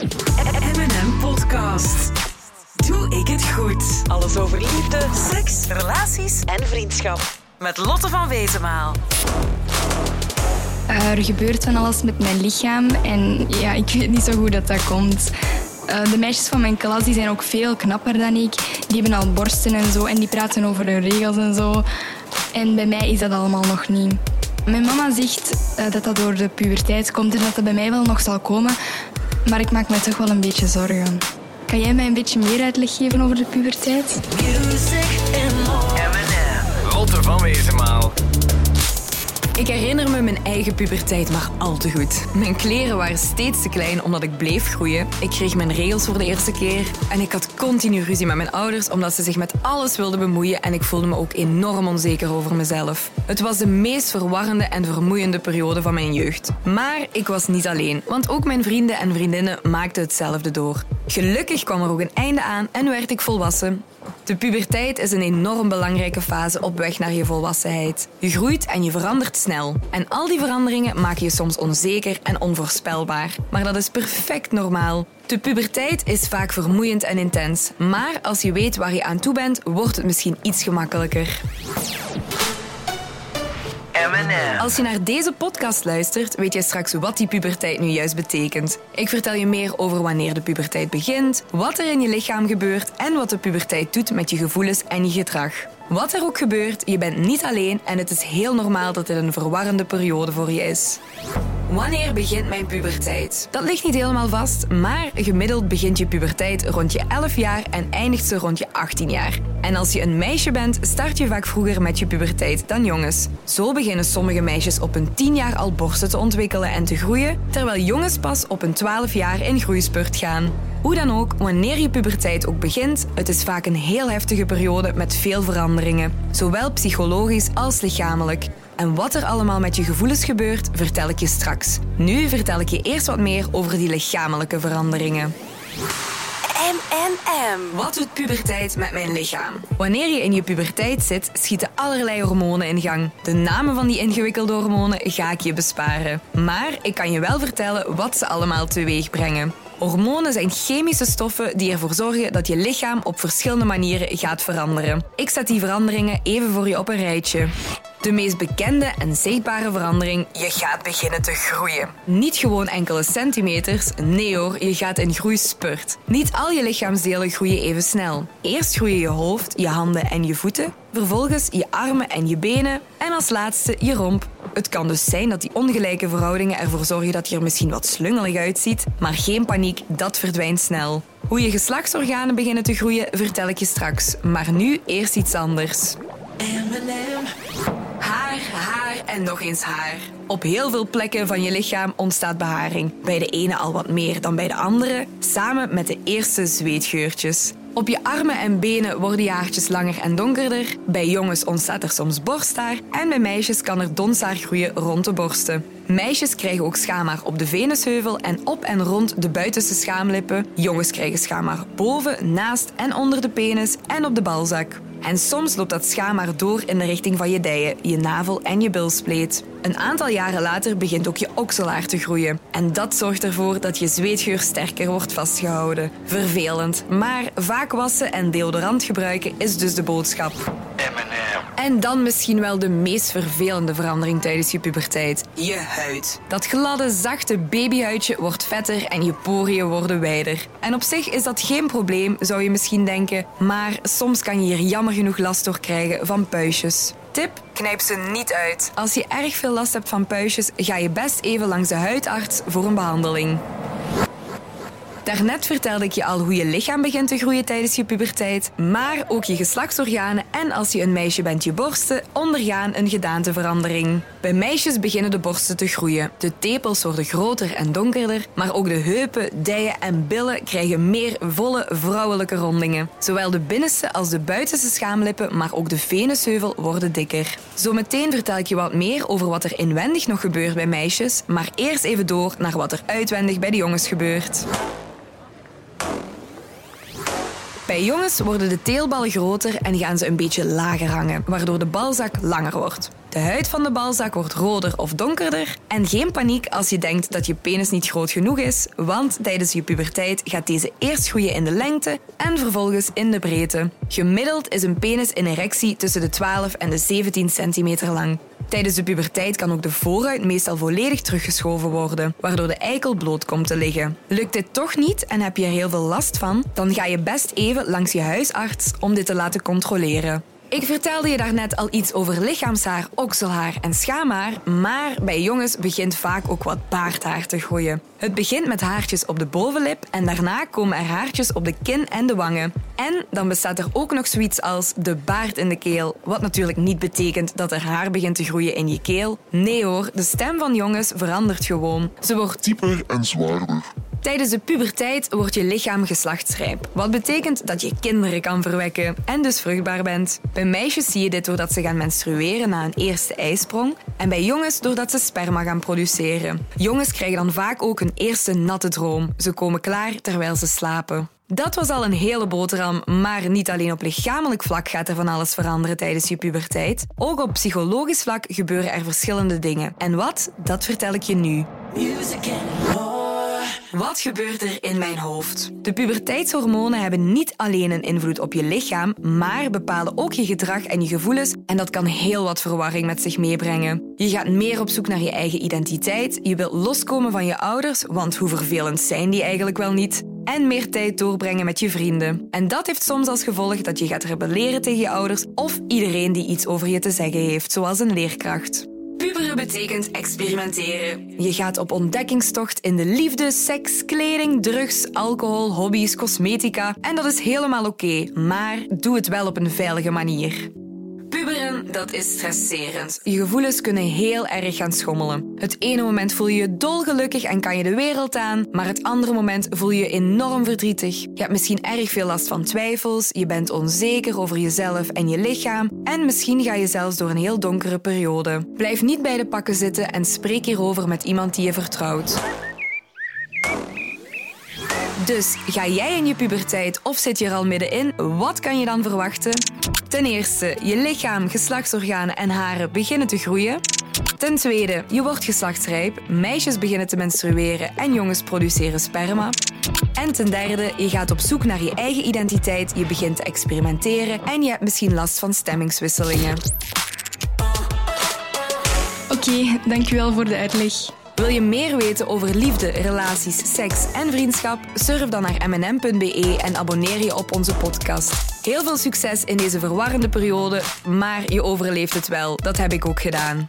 M&M Podcast. Doe ik het goed? Alles over liefde, seks, relaties en vriendschap. Met Lotte van Wezenmaal. Uh, er gebeurt van alles met mijn lichaam en ja, ik weet niet zo goed dat dat komt. Uh, de meisjes van mijn klas die zijn ook veel knapper dan ik. Die hebben al borsten en zo en die praten over hun regels en zo. En bij mij is dat allemaal nog niet. Mijn mama zegt uh, dat dat door de puberteit komt en dat dat bij mij wel nog zal komen. Maar ik maak me toch wel een beetje zorgen. Kan jij mij een beetje meer uitleg geven over de puberteit? Music and more. Lotte van Wezenmaal. Ik herinner me mijn eigen puberteit maar al te goed. Mijn kleren waren steeds te klein omdat ik bleef groeien. Ik kreeg mijn regels voor de eerste keer. En ik had continu ruzie met mijn ouders omdat ze zich met alles wilden bemoeien en ik voelde me ook enorm onzeker over mezelf. Het was de meest verwarrende en vermoeiende periode van mijn jeugd. Maar ik was niet alleen, want ook mijn vrienden en vriendinnen maakten hetzelfde door. Gelukkig kwam er ook een einde aan en werd ik volwassen. De puberteit is een enorm belangrijke fase op weg naar je volwassenheid. Je groeit en je verandert snel. En al die veranderingen maken je soms onzeker en onvoorspelbaar. Maar dat is perfect normaal. De puberteit is vaak vermoeiend en intens. Maar als je weet waar je aan toe bent, wordt het misschien iets gemakkelijker. Als je naar deze podcast luistert, weet je straks wat die puberteit nu juist betekent. Ik vertel je meer over wanneer de puberteit begint, wat er in je lichaam gebeurt en wat de puberteit doet met je gevoelens en je gedrag. Wat er ook gebeurt, je bent niet alleen en het is heel normaal dat dit een verwarrende periode voor je is. Wanneer begint mijn puberteit? Dat ligt niet helemaal vast, maar gemiddeld begint je puberteit rond je 11 jaar en eindigt ze rond je 18 jaar. En als je een meisje bent, start je vaak vroeger met je puberteit dan jongens. Zo beginnen sommige meisjes op hun 10 jaar al borsten te ontwikkelen en te groeien, terwijl jongens pas op hun 12 jaar in groeispurt gaan. Hoe dan ook, wanneer je puberteit ook begint, het is vaak een heel heftige periode met veel veranderingen, zowel psychologisch als lichamelijk. En wat er allemaal met je gevoelens gebeurt, vertel ik je straks. Nu vertel ik je eerst wat meer over die lichamelijke veranderingen. M&M. Wat doet puberteit met mijn lichaam? Wanneer je in je puberteit zit, schieten allerlei hormonen in gang. De namen van die ingewikkelde hormonen ga ik je besparen. Maar ik kan je wel vertellen wat ze allemaal teweeg brengen. Hormonen zijn chemische stoffen die ervoor zorgen dat je lichaam op verschillende manieren gaat veranderen. Ik zet die veranderingen even voor je op een rijtje. De meest bekende en zichtbare verandering, je gaat beginnen te groeien. Niet gewoon enkele centimeters, nee hoor, je gaat in groeispurt. Niet al je lichaamsdelen groeien even snel. Eerst groeien je hoofd, je handen en je voeten, vervolgens je armen en je benen en als laatste je romp. Het kan dus zijn dat die ongelijke verhoudingen ervoor zorgen dat je er misschien wat slungelig uitziet, maar geen paniek, dat verdwijnt snel. Hoe je geslachtsorganen beginnen te groeien, vertel ik je straks. Maar nu eerst iets anders. Haar en nog eens haar. Op heel veel plekken van je lichaam ontstaat beharing. Bij de ene al wat meer dan bij de andere, samen met de eerste zweetgeurtjes. Op je armen en benen worden je haartjes langer en donkerder. Bij jongens ontstaat er soms borsthaar en bij meisjes kan er donshaar groeien rond de borsten. Meisjes krijgen ook schaamhaar op de venusheuvel en op en rond de buitenste schaamlippen. Jongens krijgen schaamhaar boven, naast en onder de penis en op de balzak. En soms loopt dat schaamhaar door in de richting van je dijen, je navel en je bilspleet. Een aantal jaren later begint ook je okselaar te groeien. En dat zorgt ervoor dat je zweetgeur sterker wordt vastgehouden. Vervelend, maar vaak wassen en deodorant gebruiken is dus de boodschap. En dan misschien wel de meest vervelende verandering tijdens je puberteit. Je huid. Dat gladde, zachte babyhuidje wordt vetter en je poriën worden wijder. En op zich is dat geen probleem, zou je misschien denken. Maar soms kan je hier jammer genoeg last door krijgen van puistjes. Tip, knijp ze niet uit. Als je erg veel last hebt van puistjes, ga je best even langs de huidarts voor een behandeling. Daarnet vertelde ik je al hoe je lichaam begint te groeien tijdens je puberteit, maar ook je geslachtsorganen en als je een meisje bent je borsten ondergaan een gedaanteverandering. Bij meisjes beginnen de borsten te groeien. De tepels worden groter en donkerder, maar ook de heupen, dijen en billen krijgen meer volle vrouwelijke rondingen. Zowel de binnenste als de buitenste schaamlippen, maar ook de venusheuvel worden dikker. Zometeen vertel ik je wat meer over wat er inwendig nog gebeurt bij meisjes, maar eerst even door naar wat er uitwendig bij de jongens gebeurt. Bij jongens worden de teelballen groter en gaan ze een beetje lager hangen, waardoor de balzak langer wordt. De huid van de balzak wordt roder of donkerder. En geen paniek als je denkt dat je penis niet groot genoeg is, want tijdens je puberteit gaat deze eerst groeien in de lengte en vervolgens in de breedte. Gemiddeld is een penis in erectie tussen de 12 en de 17 centimeter lang. Tijdens de puberteit kan ook de voorhuid meestal volledig teruggeschoven worden, waardoor de eikel bloot komt te liggen. Lukt dit toch niet en heb je er heel veel last van, dan ga je best even langs je huisarts om dit te laten controleren. Ik vertelde je daarnet al iets over lichaamshaar, okselhaar en schaamhaar, maar bij jongens begint vaak ook wat baardhaar te groeien. Het begint met haartjes op de bovenlip en daarna komen er haartjes op de kin en de wangen. En dan bestaat er ook nog zoiets als de baard in de keel, wat natuurlijk niet betekent dat er haar begint te groeien in je keel. Nee hoor, de stem van jongens verandert gewoon. Ze wordt dieper en zwaarder. Tijdens de puberteit wordt je lichaam geslachtsrijp. Wat betekent dat je kinderen kan verwekken en dus vruchtbaar bent. Bij meisjes zie je dit doordat ze gaan menstrueren na een eerste ijsprong. En bij jongens doordat ze sperma gaan produceren. Jongens krijgen dan vaak ook een eerste natte droom. Ze komen klaar terwijl ze slapen. Dat was al een hele boterham, maar niet alleen op lichamelijk vlak gaat er van alles veranderen tijdens je puberteit. Ook op psychologisch vlak gebeuren er verschillende dingen. En wat? Dat vertel ik je nu. Wat gebeurt er in mijn hoofd? De puberteitshormonen hebben niet alleen een invloed op je lichaam, maar bepalen ook je gedrag en je gevoelens en dat kan heel wat verwarring met zich meebrengen. Je gaat meer op zoek naar je eigen identiteit, je wilt loskomen van je ouders, want hoe vervelend zijn die eigenlijk wel niet? En meer tijd doorbrengen met je vrienden. En dat heeft soms als gevolg dat je gaat rebelleren tegen je ouders of iedereen die iets over je te zeggen heeft, zoals een leerkracht. Puberen betekent experimenteren. Je gaat op ontdekkingstocht in de liefde, seks, kleding, drugs, alcohol, hobby's, cosmetica. En dat is helemaal oké, maar doe het wel op een veilige manier. Puberen, dat is stresserend. Je gevoelens kunnen heel erg gaan schommelen. Het ene moment voel je je dolgelukkig en kan je de wereld aan, maar het andere moment voel je je enorm verdrietig. Je hebt misschien erg veel last van twijfels, je bent onzeker over jezelf en je lichaam en misschien ga je zelfs door een heel donkere periode. Blijf niet bij de pakken zitten en spreek hierover met iemand die je vertrouwt. Dus ga jij in je puberteit of zit je er al middenin? Wat kan je dan verwachten? Ten eerste, je lichaam, geslachtsorganen en haren beginnen te groeien. Ten tweede, je wordt geslachtsrijp, meisjes beginnen te menstrueren en jongens produceren sperma. En ten derde, je gaat op zoek naar je eigen identiteit, je begint te experimenteren en je hebt misschien last van stemmingswisselingen. Oké, dankjewel voor de uitleg. Wil je meer weten over liefde, relaties, seks en vriendschap? Surf dan naar mnm.be en abonneer je op onze podcast. Heel veel succes in deze verwarrende periode, maar je overleeft het wel. Dat heb ik ook gedaan.